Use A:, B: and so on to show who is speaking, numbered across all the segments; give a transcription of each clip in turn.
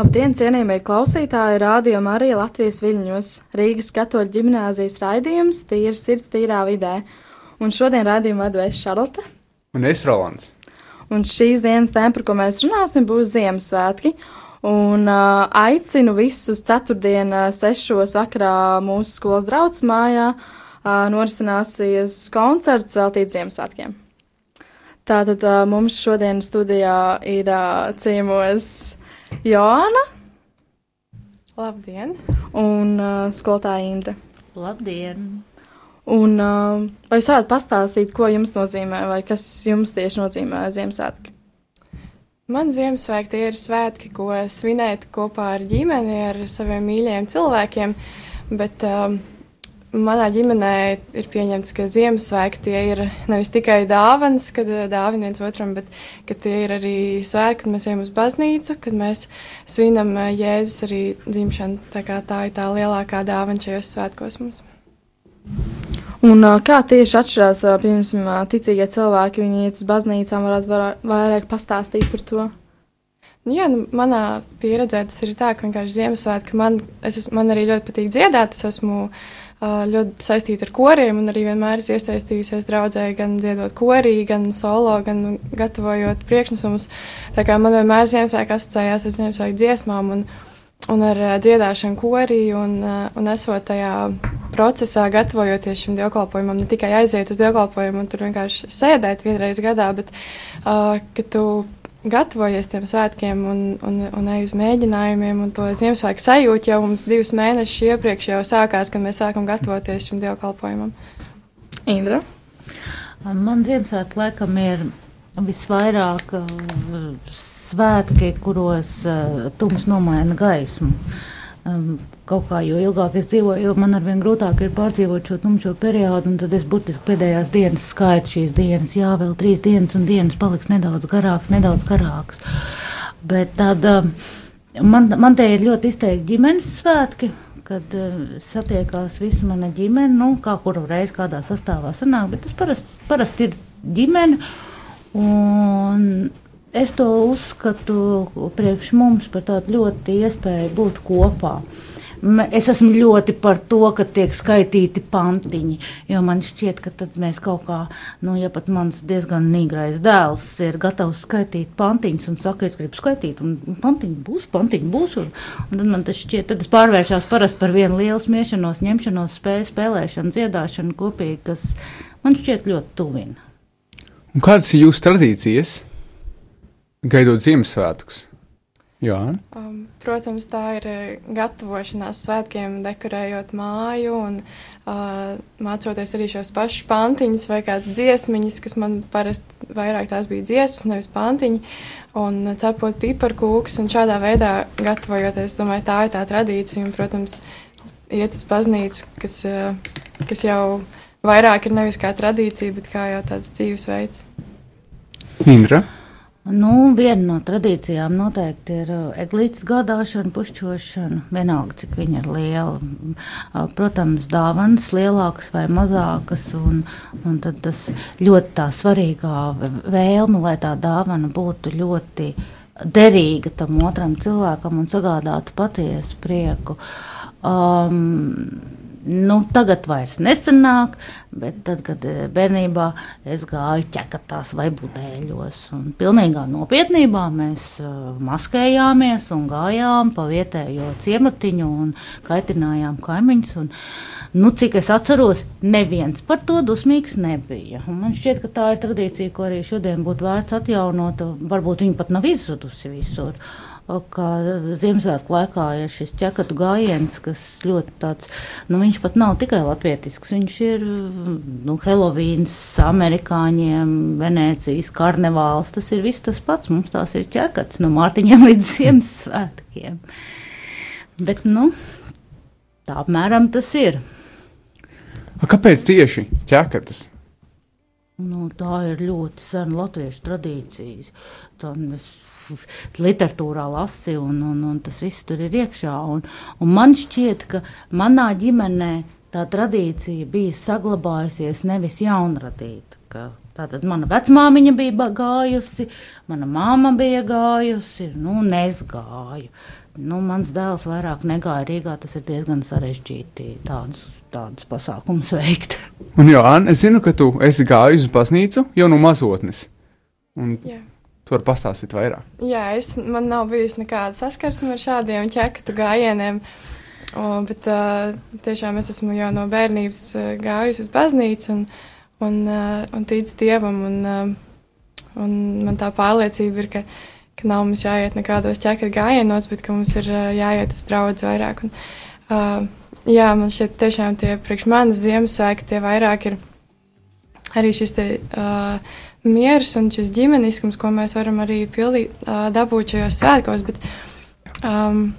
A: Labdien, cienījamie klausītāji! Rādījumā arī Latvijas viļņos Rīgas katoļu ģimnāzijas raidījums Tīra sirds tīrā vidē. Un šodien raidījumu vadu es Šarlote.
B: Un es Rolands.
A: Un šīs dienas tēma, par ko mēs runāsim, būs Ziemassvētki. Un uh, aicinu visus ceturtdien, uh, sešos vakarā mūsu skolas draugs mājā uh, norisināsies koncerts veltīts Ziemassvētkiem. Tātad uh, mums šodien studijā ir uh, ciemos Joana
C: Labdien!
A: un uh, skolotāja Indra.
D: Labdien!
A: Un, uh, vai jūs varētu pastāstīt, ko jums nozīmē, vai kas jums tieši nozīmē Ziemassvētki?
C: Man Ziemassvētki ir svētki, ko svinēt kopā ar ģimeni, ar saviem mīļajiem cilvēkiem. Bet um, manā ģimenē ir pieņemts, ka Ziemassvētki tie ir nevis tikai dāvanas, kad uh, dāvina viens otram, bet ka tie ir arī svētki, kad mēs ejam uz baznīcu, kad mēs svinam uh, Jēzus arī dzimšanu. Tā, tā ir tā lielākā dāvana šajos svētkos mums.
A: Un uh, kā tieši atšķirās, piemēram, uh, ticīgie cilvēki, viņi iet uz baznīcām, varētu vairāk pastāstīt par to?
C: Nu Jā, nu, manā pieredzē tas ir tā, ka vienkārši Ziemassvētki man, es, man arī ļoti patīk dziedāt. Es esmu uh, ļoti saistīta ar koriem un arī vienmēr esmu iesaistījusies draudzē, gan dziedot korī, gan solo, gan gatavojot priekšnesumus. Tā kā man vienmēr Ziemassvētki asociējās ar Ziemassvētku dziesmām un, un ar dziedāšanu korī un, un esot tajā procesā, gatavojoties šim dievkalpojumam, ne tikai aiziet uz dievkalpojumu un tur vienkārši sēdēt vienreiz gadā, bet uh, ka tu gatavojies tiem svētkiem un, un, un ej uz mēģinājumiem, un to Ziemassvētku sajūtu jau mums divus mēnešus iepriekš jau sākās, kad mēs sākam gatavoties šim dievkalpojumam.
A: Indra.
D: Man Ziemassvētku laikam ir visvairāk uh, svētki, kuros uh, tums nomaina gaismu. Kaut kā jo ilgāk es dzīvoju, jo man arvien grūtāk ir pārdzīvot šo tumšo periodu, un tad es burtiski pēdējās dienas skaitu šīs dienas, jā, vēl trīs dienas, un dienas paliks nedaudz garāks, nedaudz garāks. Bet tad um, man, man te ir ļoti izteikti ģimenes svētki, kad uh, satiekās visa mana ģimene, nu, kā kuru reizi kādā sastāvā sanāk, bet tas parasti parast ir ģimene. Un es to uzskatu priekš mums par tādu ļoti iespēju būt kopā. M- Es esmu ļoti par to, ka tiek skaitīti pantiņi, jo man šķiet, ka tad mēs kaut kā, nu, ja pat mans diezgan nīgrais dēls ir gatavs skaitīt pantiņus un saka, es gribu skaitīt, un pantiņi būs, pantiņi būs, un, un tad man tas šķiet, tad es pārvēršos parasti par vienu lielu smiešanos, ņemšanos, spēju, spēlēšanu, dziedāšanu kopīgi, kas man šķiet ļoti tuvina.
B: Un kādas ir jūsu tradīcijas? Gaidot Ziemassvētkus. Jā,
C: Um, protams, tā ir eh, gatavošanās svētkiem, dekorējot māju un uh, mācoties arī šos pašus pantiņus vai kādas dziesmiņas, kas man parasti vairāk tās bija dziesmas, nevis pantiņi, un cepot piparkūks un šādā veidā gatavojoties, domāju, tā ir tā tradīcija, un, protams, iet uz baznīcu, kas, uh, kas jau vairāk ir nevis kā tradīcija, bet kā jau tāds dzīvesveids.
B: Indra.
D: Nu, viena no tradīcijām noteikti ir uh, eglītes gādāšana, pušķošana, vienalga, cik viņa ir liela. Uh, Protams, dāvanas lielākas vai mazākas, un, un tad tas ļoti tā svarīgā vēlme, lai tā dāvana būtu ļoti derīga tam otram cilvēkam un sagādātu patiesu prieku. Um, Nu, tagad vairs nesanāk, bet tad, kad eh, bērnībā es gāju ķekatās vai budēļos, un pilnīgā nopietnībā mēs uh, maskējāmies un gājām pa vietējo ciematiņu un kaitinājām kaimiņus. Un, nu, cik es atceros, neviens par to dusmīgs nebija. Un man šķiet, ka tā ir tradīcija, ko arī šodien būtu vērts atjaunot. Varbūt viņa pat nav izzudusi visur ka Ziemassvētku laikā ir šis ķekatu gājiens, kas ļoti tāds, nu viņš pat nav tikai latvietisks, viņš ir, nu, Helovīns, amerikāņiem, Venēcijas karnevāls, tas ir viss tas pats, mums tās ir ķekats no Mārtiņiem līdz Ziemassvētkiem. Bet, nu, tā apmēram tas ir.
B: A, kāpēc tieši ķekatas?
D: Nu, tā ir ļoti sena latviešu tradīcija. Tā es literatūrā lasīju, un, un, un tas viss tur ir iekšā. Un, un man šķiet, ka manā ģimenē tā tradīcija bija saglabājusies nevis jaunradīta. ka Tātad mana vecmāmiņa bija gājusi, mana māma bija gājusi, nu, un es gāju. nu, mans dēls vairāk negāja Rīgā. Tas ir diezgan sarežģīti tādus, tādus pasākumus veikt.
B: Un, Joanna, es zinu, ka tu esi gājis uz baznīcu jau no mazotnes. Un
C: Jā.
B: Tu vari pastāstīt vairāk.
C: Jā, es, man nav bijusi nekāda saskarsme ar šādiem ķekatu gājieniem. O, bet uh, tiešām es esmu jau no bērnības uh, gājusi uz baznīcu un, un, uh, un ticu dievam. Un, uh, un man tā pārliecība ir, ka, ka nav mums jāiet nekādos ķekatu gājienos, bet ka mums ir uh, jāiet uz draugu vairāk. Un, uh, jā, man šķiet, tiešām tie priekš manas Ziemassvētki tie vairāk ir arī šis te. Uh, miers un šis ģimeniskums, ko mēs varam arī pildīt, dabūt šajos svētkos. Bet, um,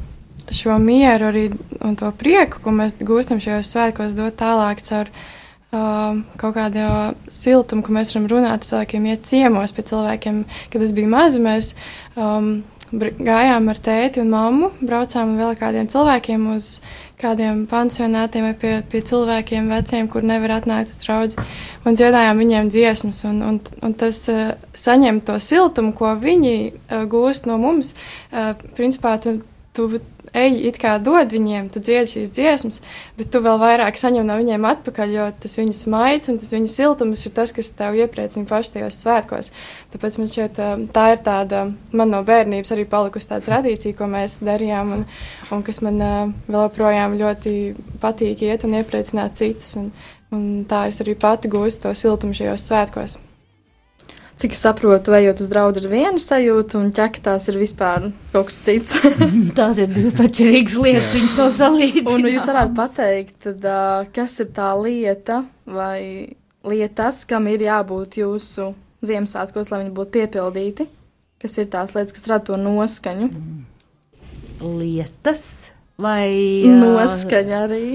C: šo mieru arī un to prieku, ko mēs gūstam šajos svētkos, dot tālāk caur um, kaut kādu siltumu, ka mēs varam runāt ar cilvēkiem, iet ciemos pie cilvēkiem. Kad es biju maza, mēs um, gājām ar tēti un mammu, braucām vēl kādiem cilvēkiem uz kādiem pansionātiem vai pie, pie cilvēkiem veciem, kur nevar atnākt uz draugu. Un dziedājām viņiem dziesmas, un, un, un tas uh, saņem to siltumu, ko viņi uh, gūst no mums. Uh, principā tu, tu ej, it kā dod viņiem, tu dziedi šīs dziesmas, bet tu vēl vairāk saņem no viņiem atpakaļ, jo tas viņus maigs un tas viņu siltums ir tas, kas tev iepriecina paši tajos svētkos. Tāpēc man šķiet, tā ir tāda, man no bērnības arī palikusi tāda tradīcija, ko mēs darījām un, un kas man vēl joprojām ļoti patīk iet un iepriecināt citus. Un, un tā es arī pati gūstu to siltumu šajos svētkos.
A: Cik es saprotu, ejot uz draugu ar vienu sajūtu, un ķekatās ir vispār kaut kas cits.
D: Tās ir divas atšķirīgas lietas, viņas nav salīdzināmas.
A: un jūs varētu pateikt, tad, kas ir tā lieta vai lietas, kam ir jābūt jūsu Ziemassvētkos, lai viņi būtu piepildīti? Kas ir tās lietas, kas rada to noskaņu?
D: Lietas vai
A: noskaņa arī?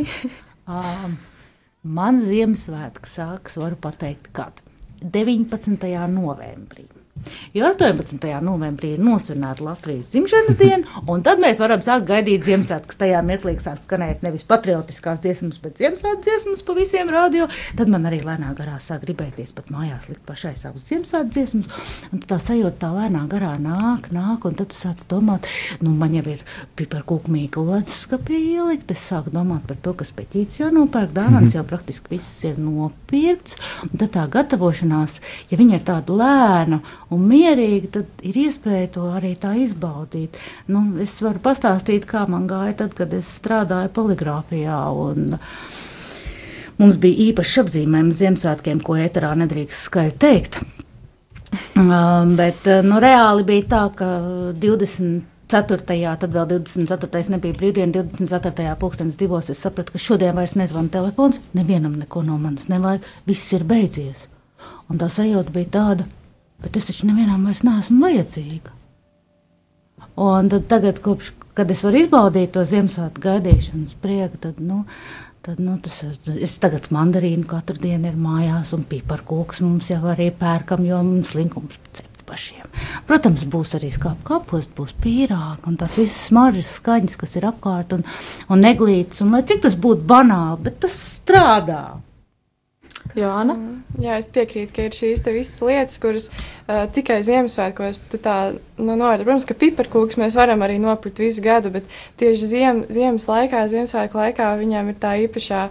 D: man Ziemassvētki sākas, varu pateikt, kad 19. novembrī. Jo 18. novembrī ir nosvināta Latvijas dzimšanas diena, un tad mēs varam sākt gaidīt Ziemassvētkus. Tajā mirklī sāk skanēt nevis patriotiskās dziesmas, bet Ziemassvētku dziesmas pa visiem radio. Tad man arī lēnā garā sāk gribēties pat mājās likt pašai savas Ziemassvētku dziesmas. Un tā sajūta tā lēnā garā nāk, nāk, un tad tu sāc domāt, nu man jau ir piparkūku mīklu leduskapī ielikt. Es sāku domāt par to, kas peķīts jau nopērk, dāvāns mm -hmm. jau praktiski viss ir nopirkts. Un tad tā gatavošanās, ja viņa ir tāda lēna un mierīgi, tad ir iespēja to arī tā izbaudīt. Nu, es varu pastāstīt, kā man gāja tad, kad es strādāju poligrāfijā. Un, Mums bija īpašs apzīmējums Ziemassvētkiem, ko ēterā nedrīkst skaļi teikt. Um, bet nu, reāli bija tā, ka 20. 4. tad vēl 24. nebija brīvdiena, 24. pulkstenis divos. Es sapratu, ka šodien vairs nezvanu telefons, nevienam neko no manis nevajag, viss ir beidzies. Un tā sajūta bija tāda, bet es taču nevienam vairs neesmu vajadzīga. Un tad, tagad, kopš, kad es varu izbaudīt to Ziemassvētku gaidīšanas prieku, tad, nu, tad nu, tas, es tagad mandarīnu katru dienu ir mājās, un piparkūks mums jau arī pērkam, jo mums linkums cept pašiem. Protams, būs arī skāpju kapost, būs pīrāgi, un tās visas smaržas skaņas, kas ir apkārt, un, un neglītas, un lai cik tas būtu banāli, bet tas strādā.
A: Joana?
C: Mm, jā, es piekrītu, ka ir šīs visas lietas, kuras uh, tikai Ziemassvētkos tā nu, norāda. Protams, ka piparkūks mēs varam arī nopirkt visu gadu, bet tieši ziem, ziemas laikā, Ziemassvētku laikā viņām ir tā īpašā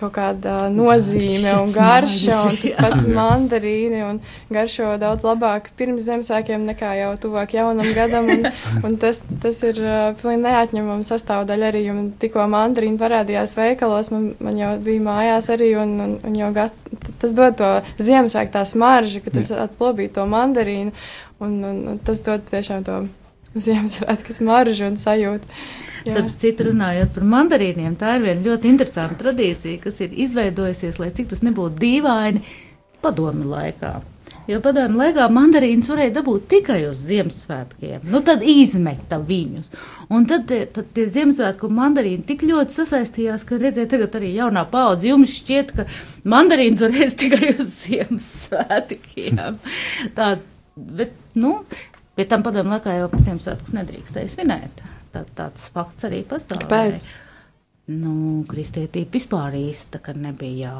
C: kaut kāda nozīme un garša, un tas pats mandarīni, un garšo daudz labāk pirms Ziemassvētkiem nekā jau tuvāk jaunam gadam, un, un tas, tas ir uh, pilnīgi neatņemama sastāvdaļa arī, un tikko mandarīni parādījās veikalos, man, man jau bija mājās arī, un, un, un jau gat, tas dod to Ziemassvētku tā smaržu, ka tas atslobīja to mandarīnu, un, un, un tas dod tiešām to Ziemassvētku smaržu un sajūtu.
D: Starp citu, runājot par mandarīniem, tā ir viena ļoti interesanta tradīcija, kas ir izveidojusies, lai cik tas nebūtu dīvaini, padomi laikā. Jo padomju laikā mandarīnus varēja dabūt tikai uz Ziemassvētkiem. Nu, tad izmeta viņus. Un tad, tad tie Ziemassvētku mandarīni tik ļoti sasaistījās, ka redzēja, tagad arī jaunā paudze jums šķiet, ka mandarīns varēs tikai uz Ziemassvētkiem. Tā, bet, nu, pie tam padomju laikā jau Ziemassvētkus nedrīkstēja svinēt. Tā, tāds fakts arī pastāv.
A: Kāpēc?
D: nu, kristietība vispār īsti nebija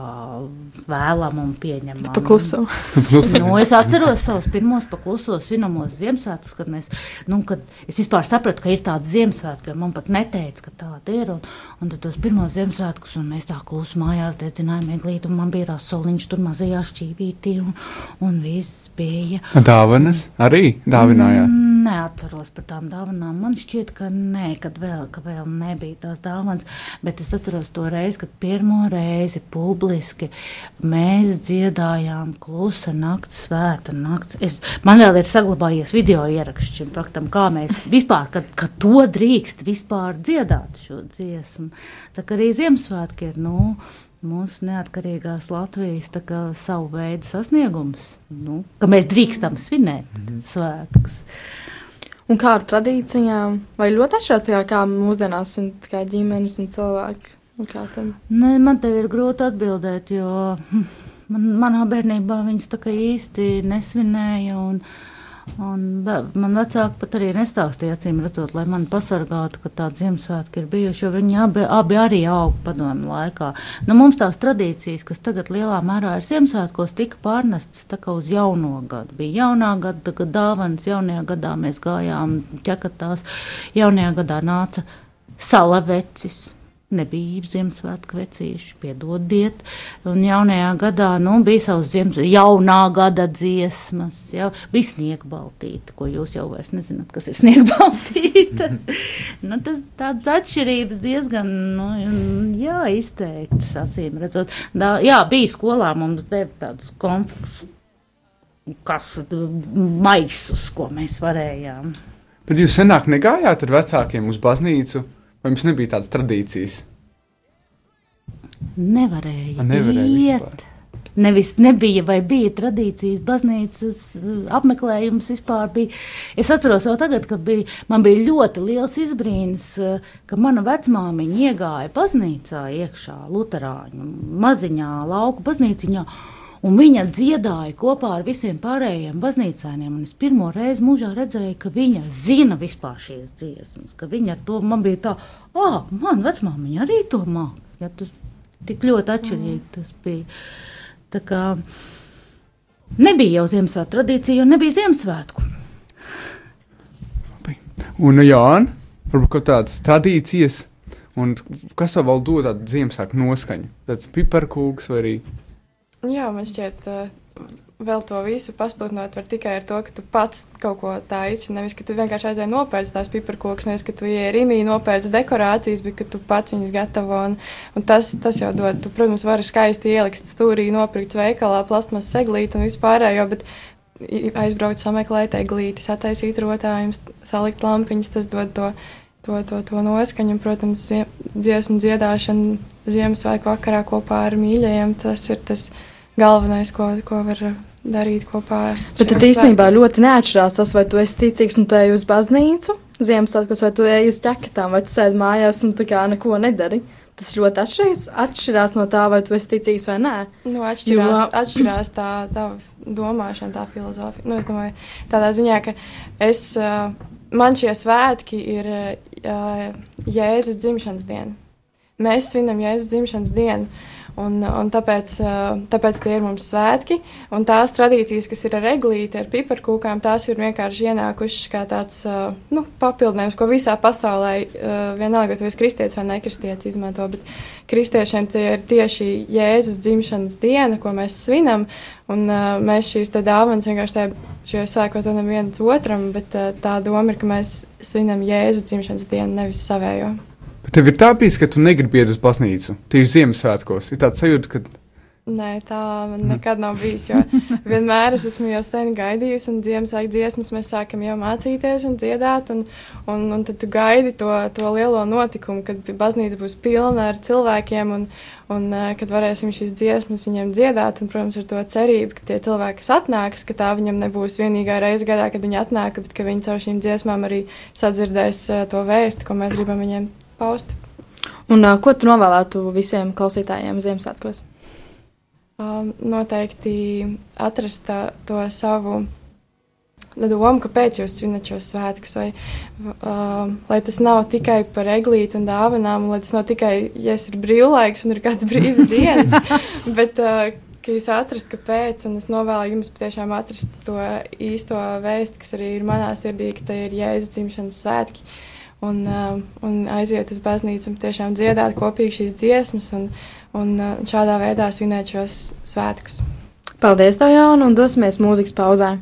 D: vēlama un pieņemama.
A: Pakluso.
D: nu, es atceros savus pirmos paklusos svinamos Ziemassvētkus, kad, mēs, nu, kad es vispār sapratu, ka ir tāda Ziemassvētka, jo man pat neteica, ka tāda ir. Un, un tad tos pirmos Ziemassvētkus, un mēs tā klusi mājās dedzinājām eglīti, un man bija soliņš tur mazajā šķīvītī, un, un viss bija.
B: Dāvanas arī dāvinājāt? Mm
D: neatceros par tām dāvanām. Man šķiet, ka nē, kad vēl, ka vēl nebija tās dāvanas, bet es atceros to reizi, kad pirmo reizi publiski mēs dziedājām klusa nakts, svēta nakts. Es, man vēl ir saglabājies video ieraksts šim faktam, kā mēs vispār, kad, kad to drīkst vispār dziedāt šo dziesmu. Tā kā arī Ziemassvētki ir, nu, mūsu neatkarīgās Latvijas kā, savu veidu sasniegums, nu, ka mēs drīkstam svinēt mm -hmm. svētkus.
A: Un kā ar tradīcijām? Vai ļoti atšķirās tā kā mūsdienās un kā ģimenes un cilvēki? Un
D: ne, man te ir grūti atbildēt, jo hm, man, manā bērnībā viņas tā kā īsti nesvinēja. Un, uh, Un man vecāki pat arī nestāstīja, acīm redzot, lai mani pasargātu, ka tādi Ziemassvētki ir bijuši, jo viņi abi, abi arī aug padomu laikā. Nu, mums tās tradīcijas, kas tagad lielā mērā ir Ziemassvētkos, tika pārnestas uz jauno gadu. Bija jaunā gada, kad dāvanas jaunajā gadā mēs gājām ķekatās, jaunajā gadā nāca salavecis nebija Ziemassvētku vecīši, piedodiet. Un jaunajā gadā nu, bija savs Ziemassvētku, jaunā gada dziesmas, jau bija sniegbaltīta, ko jūs jau vairs nezināt, kas ir sniegbaltīta. nu, tas tāds atšķirības diezgan, nu, jā, izteikts, acīm redzot. Da, jā, bija skolā mums deva tādus konfliktus, kas maisus, ko mēs varējām.
B: Bet jūs senāk negājāt ar vecākiem uz baznīcu? Vai jums nebija tādas tradīcijas?
D: Nevarēja.
B: Nevarēja iet. Vispār.
D: Nevis nebija, vai bija tradīcijas, baznīcas apmeklējums vispār bija. Es atceros vēl tagad, ka bija, man bija ļoti liels izbrīns, ka mana vecmāmiņa iegāja baznīcā iekšā, Luterāņu maziņā lauku baznīciņā. Un viņa dziedāja kopā ar visiem pārējiem baznīcēniem. Es pirmo reizi mūžā redzēju, ka viņa zina vispār šīs dziesmas, ka viņa ar to man bija tā, ah, man vecmāmiņa arī to māca. Ja, tas tik ļoti atšķirīgi tas bija. Tā kā nebija jau Ziemassvētku tradīcija, un nebija Ziemassvētku.
B: Un Jānis, varbūt tādas tradīcijas, un kas vēl dod tādu Ziemassvētku noskaņu? Tāds piparkūks vai arī
C: Jā, man šķiet, vēl to visu paspildināt var tikai ar to, ka tu pats kaut ko taisi. Nevis, ka tu vienkārši aizēji nopērci tās piparkokus, nevis, ka tu ieej rīmī nopērci dekorācijas, bet ka tu pats viņus gatavo. Un, un tas, tas jau dod, tu, protams, vari skaisti ielikt stūrī, nopirkt veikalā plasmas seglīt un vispārējo, bet aizbraukt sameklēt eglītis, attaisīt rotājumus, salikt lampiņas, tas dod to to, to, to noskaņu. Protams, dziesmu dziedāšana Ziemassvētku vakarā kopā ar mīļajiem, tas ir tas galvenais, ko, ko var darīt kopā.
A: Bet tad īstenībā ļoti neatšķirās tas, vai tu esi ticīgs un tu ej uz baznīcu Ziemassvētkos, vai tu ej uz ķekatām, vai tu sēdi mājās un tā kā neko nedari. Tas ļoti atšķirās, atšķirās no tā, vai tu esi ticīgs vai nē.
C: Nu, atšķirās, jo... atšķirās tā, tā domāšana, tā filozofija. Nu, es domāju, tādā ziņā, ka es. Man šie svētki ir Jēzus dzimšanas diena. Mēs svinam Jēzus dzimšanas dienu. Un, un tāpēc, tāpēc tie ir mums svētki. Un tās tradīcijas, kas ir ar eglīti, ar piparkūkām, tās ir vienkārši ienākušas kā tāds nu, papildinājums, ko visā pasaulē, vienalga, vai tu esi kristietis vai nekristietis, izmanto. Bet kristiešiem tie ir tieši Jēzus dzimšanas diena, ko mēs svinam. Un mēs šīs dāvanas vienkārši šajos svētkos dodam viens otram, bet tā doma ir, ka mēs svinam Jēzus dzimšanas dienu, nevis savējo.
B: Tev ir tā bijis, ka tu negribi iet uz baznīcu tieši Ziemassvētkos. Ir tāds sajūta, ka.
C: Nē, tā man nekad nav bijis. Vienmēr es esmu jau sen gaidījusi, un Ziemassvētku dziesmas mēs sākam jau mācīties un dziedāt. Un, un, un tad tu gaidi to, to lielo notikumu, kad baznīca būs pilna ar cilvēkiem. Un, un kad varēsim šīs dziesmas viņiem dziedāt, un, protams, ar to cerību, ka tie cilvēki, kas atnāks, ka tā viņam nebūs vienīgā reize gadā, kad viņi atnāk, bet ka viņi caur šīm dziesmām arī sadzirdēs to vēstu, ko mēs gribam viņiem paust.
A: Un, uh, ko tu novēlētu visiem klausītājiem Ziemassvētkos?
C: Um, noteikti atrast tā, to savu doma, kāpēc jūs svinat šos svētkus. Vai, uh, lai tas nav tikai par eglīti un dāvanām, un lai tas nav tikai, ja ir brīvlaiks un ir kāds brīvs dienas, bet uh, ka jūs atrast, kāpēc, un es novēlu jums patiešām atrast to īsto vēstu, kas arī ir manā sirdī, ka tie ir Jēzus dzimšanas svētki. Uh, un aiziet uz baznīcu un tiešām dziedāt kopīgi šīs dziesmas un, un šādā veidā svinēt šos svētkus.
A: Paldies, tev, Jāna, un dosimies mūzikas pauzē.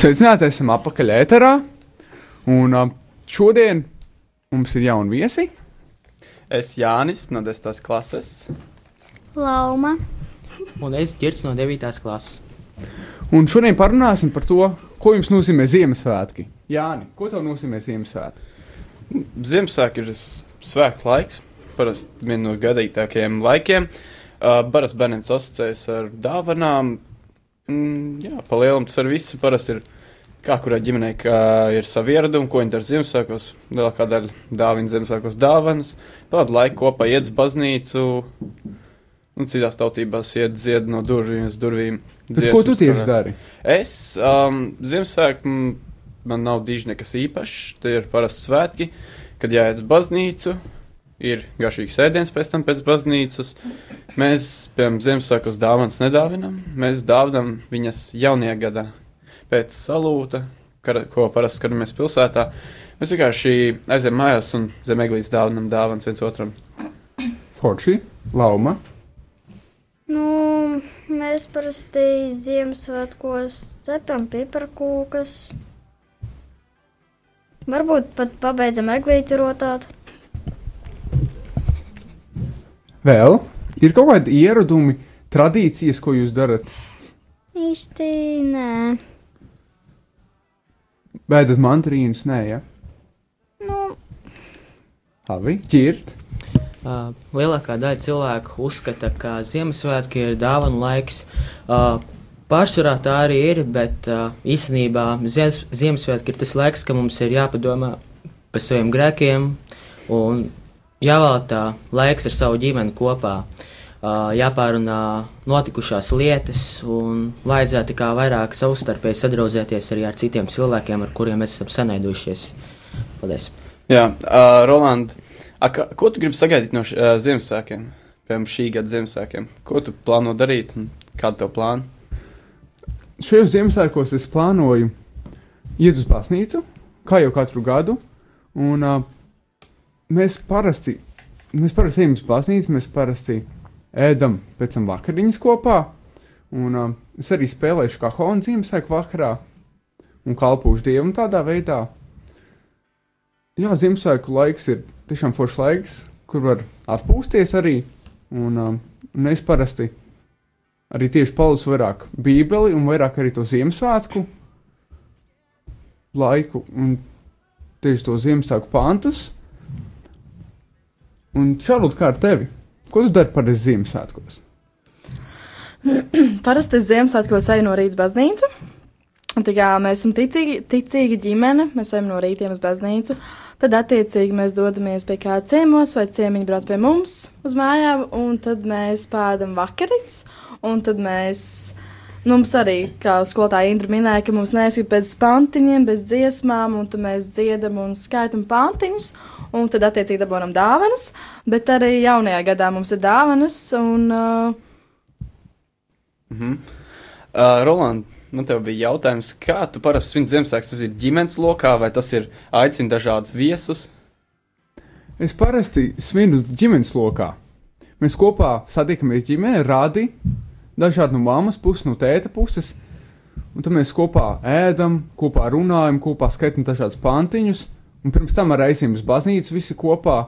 B: Sveicināti, esam apakaļ ēterā. Un uh, šodien mums ir jauni viesi.
E: Es Jānis no 10. klases.
F: Lauma.
G: Un es ģērts no 9. klases.
B: Un šodien parunāsim par to, ko jums nozīmē Ziemassvētki. Jāni, ko tev nozīmē Ziemassvētki?
E: Ziemassvētku ir svētku laiks, parasti viena no gadītākajiem laikiem. Uh, Baras bērns asociējas ar dāvanām. Mm, jā, palielam tas ar visu parasti ir. Kā kurā ģimenē ir savi ieradumi, ko viņi dara Ziemassvētkos, lielākā daļa dāvina Ziemassvētkos dāvanas, pavadu laiku kopā iet uz baznīcu, un citās tautībās iet dzied no durvīm uz durvīm.
B: Bet ko tu tieši dari?
E: Es um, Ziemassvētku man nav diži nekas īpašs. Tie ir parasti svētki, kad jāiet uz baznīcu. Ir garšīgs ēdiens pēc tam pēc baznīcas. Mēs, piemēram, Ziemassvētkos dāvanas nedāvinam. Mēs dāvinam viņas jaunajā gadā pēc salūta, kar, ko parasti skatāmies pilsētā. Mēs vienkārši aizējām mājās un zem eglītes dāvinam dāvanas viens otram.
B: Forši, Lauma.
F: Nu, mēs parasti Ziemassvētkos cepam piparkūkas. Varbūt pat pabeidzam eglīti rotāt.
B: Vēl ir kaut kādi ieradumi, tradīcijas, ko jūs darat?
F: Īsti nē.
B: Bēdat mandarīnus, nē, ja?
F: Nu,
B: Labi, ķirt.
G: Uh, lielākā daļa cilvēku uzskata, ka Ziemassvētki ir dāvanu laiks. Uh, pārsvarā tā arī ir, bet uh, īstenībā Ziemassvētki ir tas laiks, ka mums ir jāpadomā par saviem grēkiem un jāvēlta laiks ar savu ģimeni kopā. Jāpārunā notikušās lietas, un vajadzētu kā vairāk savstarpēji sadraudzēties arī ar citiem cilvēkiem, ar kuriem mēs esam sanaidušies. Paldies!
E: Jā, uh, Roland, a, ka, ko tu gribi sagaidīt no š, uh, Ziemassvētkiem? Piemēram, šī gada Ziemassvētkiem. Ko tu plāno darīt un kādu tev plānu?
B: Šajos Ziemassvētkos es plānoju iet uz baznīcu, kā jau katru gadu. Un uh, mēs parasti, mēs parasti ejam uz baznīcu, mēs parasti ēdam pēc tam vakariņas kopā. Un uh, es arī spēlēšu kā honu Ziemassvētku vakarā un kalpošu dievam tādā veidā. Jā, Ziemassvētku laiks ir tiešām foršs laiks, kur var atpūsties arī. Un, um, un es parasti arī tieši palasu vairāk Bībeli un vairāk arī to Ziemassvētku laiku un tieši to Ziemassvētku pantus. Un Čārlot, kā ar tevi? Ko tu dari par Ziemassvētkos?
H: Parasti Ziemassvētkos eju no rīta baznīcu. Tā kā mēs esam ticīgi, ticīga ģimene, mēs ejam no rītiem uz baznīcu. Tad, attiecīgi, mēs dodamies pie kāda ciemos, vai ciemiņi brauc pie mums uz mājām, un tad mēs pēdam vakariņas. Un tad mēs, nu, mums arī, kā skolotāja Indra minēja, ka mums neeskat pēc pantiņiem, bez dziesmām, un tad mēs dziedam un skaitam pantiņus, un tad, attiecīgi, dabūjam dāvanas. Bet arī jaunajā gadā mums ir dāvanas, un. Uh,
E: Mhm. Uh, Roland, man te bija jautājums, kā tu parasti svin Ziemassvētkus? Tas ir ģimenes lokā vai tas ir aicina dažādus viesus?
B: Es parasti svinu ģimenes lokā. Mēs kopā satiekamies ģimenē, rādi, dažādi no mammas puses, no tēta puses. Un tad mēs kopā ēdam, kopā runājam, kopā skaitām dažādus pantiņus. Un pirms tam arī aizjām uz baznīcu visi kopā.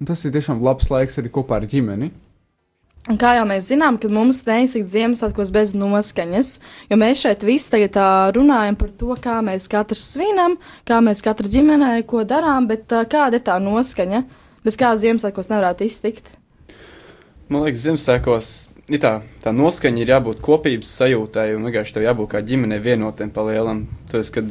B: Un tas ir tiešām labs laiks arī kopā ar ģimeni.
H: Un kā jau mēs zinām, ka mums neiztikt Ziemassvētkos bez noskaņas, jo mēs šeit visi tagad tā runājam par to, kā mēs katrs svinam, kā mēs katrs ģimenē ko darām, bet tā, kāda ir tā noskaņa, bez kā Ziemassvētkos nevarētu iztikt.
E: Man liekas, Ziemassvētkos ir tā, tā noskaņa ir jābūt kopības sajūtai un vienkārši tev jābūt kā ģimenei vienotiem pa lielam. Tas, kad,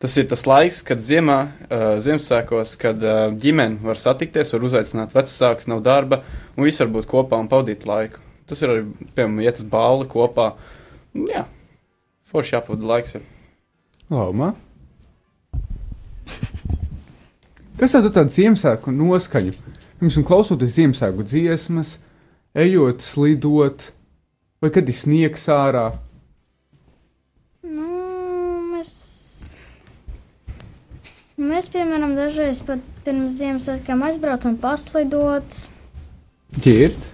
E: tas ir tas laiks, kad ziemā, uh, Ziemassvētkos, kad uh, ģimene var satikties, var uzaicināt vecākus, nav darba un visi var būt kopā un pavadīt laiku. Tas ir arī, piemēram, iet uz bāli kopā. Un, Jā, forši jāpavada laiks. Ir.
B: Lauma. Kas tev tāda Ziemassvētku noskaņa? Pirms tam klausoties Ziemassvētku dziesmas, ejot, slidot, vai kad ir sniegs ārā.
F: nu, mēs, mēs, piemēram, dažreiz pat pirms Ziemassvētkiem aizbraucam paslidot.
B: Ģirt,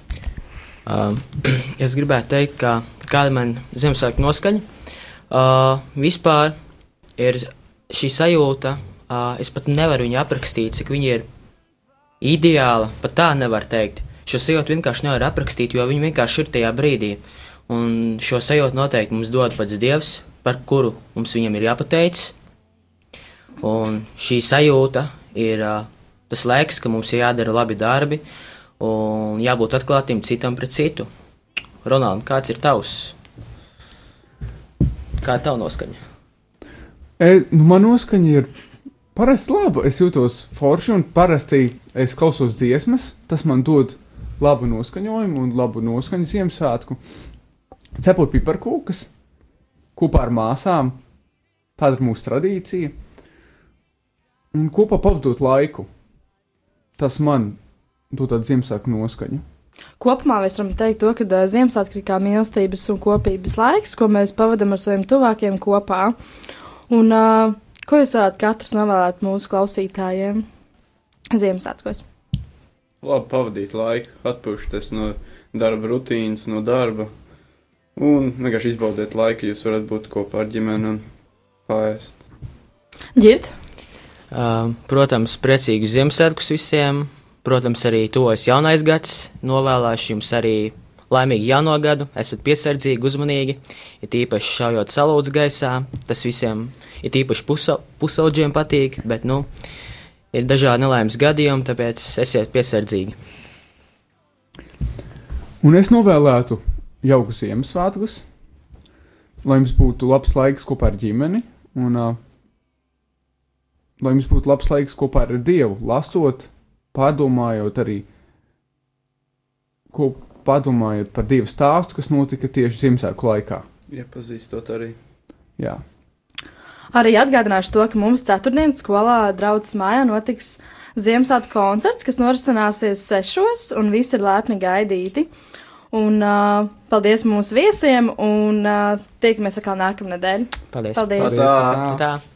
G: Um, es gribētu teikt, ka kāda man Ziemassvētku noskaņa uh, vispār ir šī sajūta. Uh, es pat nevaru viņu aprakstīt, cik viņa ir ideāla, pat tā nevar teikt. Šo sajūtu vienkārši nevar aprakstīt, jo viņi vienkārši ir tajā brīdī. Un šo sajūtu noteikti mums dod pats Dievs, par kuru mums viņam ir jāpateicas. Un šī sajūta ir uh, tas laiks, ka mums ir jādara labi darbi un jābūt atklātiem citam pret citu. Ronald, kāds ir tavs? Kā tev noskaņa?
B: E, nu, man noskaņa ir parasti laba. Es jūtos forši un parasti es klausos dziesmas. Tas man dod labu noskaņojumu un labu noskaņu Ziemassvētku. Cepot piparkūkas kopā ar māsām. Tāda ir mūsu tradīcija. Un kopā pavadot laiku. Tas man dod tādu Ziemassvētku noskaņu.
H: Kopumā mēs varam teikt, to, ka Ziemassvētku ir kā mīlestības un kopības laiks, ko mēs pavadām ar saviem tuvākiem kopā. Un, uh, ko jūs varētu katrs novēlēt mūsu klausītājiem Ziemassvētkos?
E: Labi pavadīt laiku, atpūšties no darba rutīnas, no darba. Un vienkārši izbaudiet laiku, jūs varat būt kopā ar ģimeni un pāriest.
H: Gird?
G: Protams, priecīgus Ziemassvētkus visiem. Protams, arī tuvojas jaunais gads. Novēlēšu jums arī laimīgu jauno gadu. Esat piesardzīgi, uzmanīgi. Ir īpaši šaujot salūts gaisā. Tas visiem ir īpaši pusa, pusauģiem patīk, bet, nu, ir dažādi nelaimes gadījumi, tāpēc esiet piesardzīgi.
B: Un es novēlētu jauku Ziemassvētkus, lai jums būtu labs laiks kopā ar ģimeni, un uh, lai jums būtu labs laiks kopā ar Dievu, lasot, pārdomājot arī, ko padomājot par Dieva stāstu, kas notika tieši Ziemassvētku laikā.
E: Iepazīstot arī.
B: Jā.
H: Arī atgādināšu to, ka mums ceturtdienas skolā draudzes mājā notiks Ziemassvētku koncerts, kas norisināsies sešos, un visi ir lepni gaidīti. Un uh, paldies mūsu viesiem, un uh, tiekamies atkal nākamnedēļ.
G: Paldies!
H: Paldies!
E: Paldies.
G: Tā.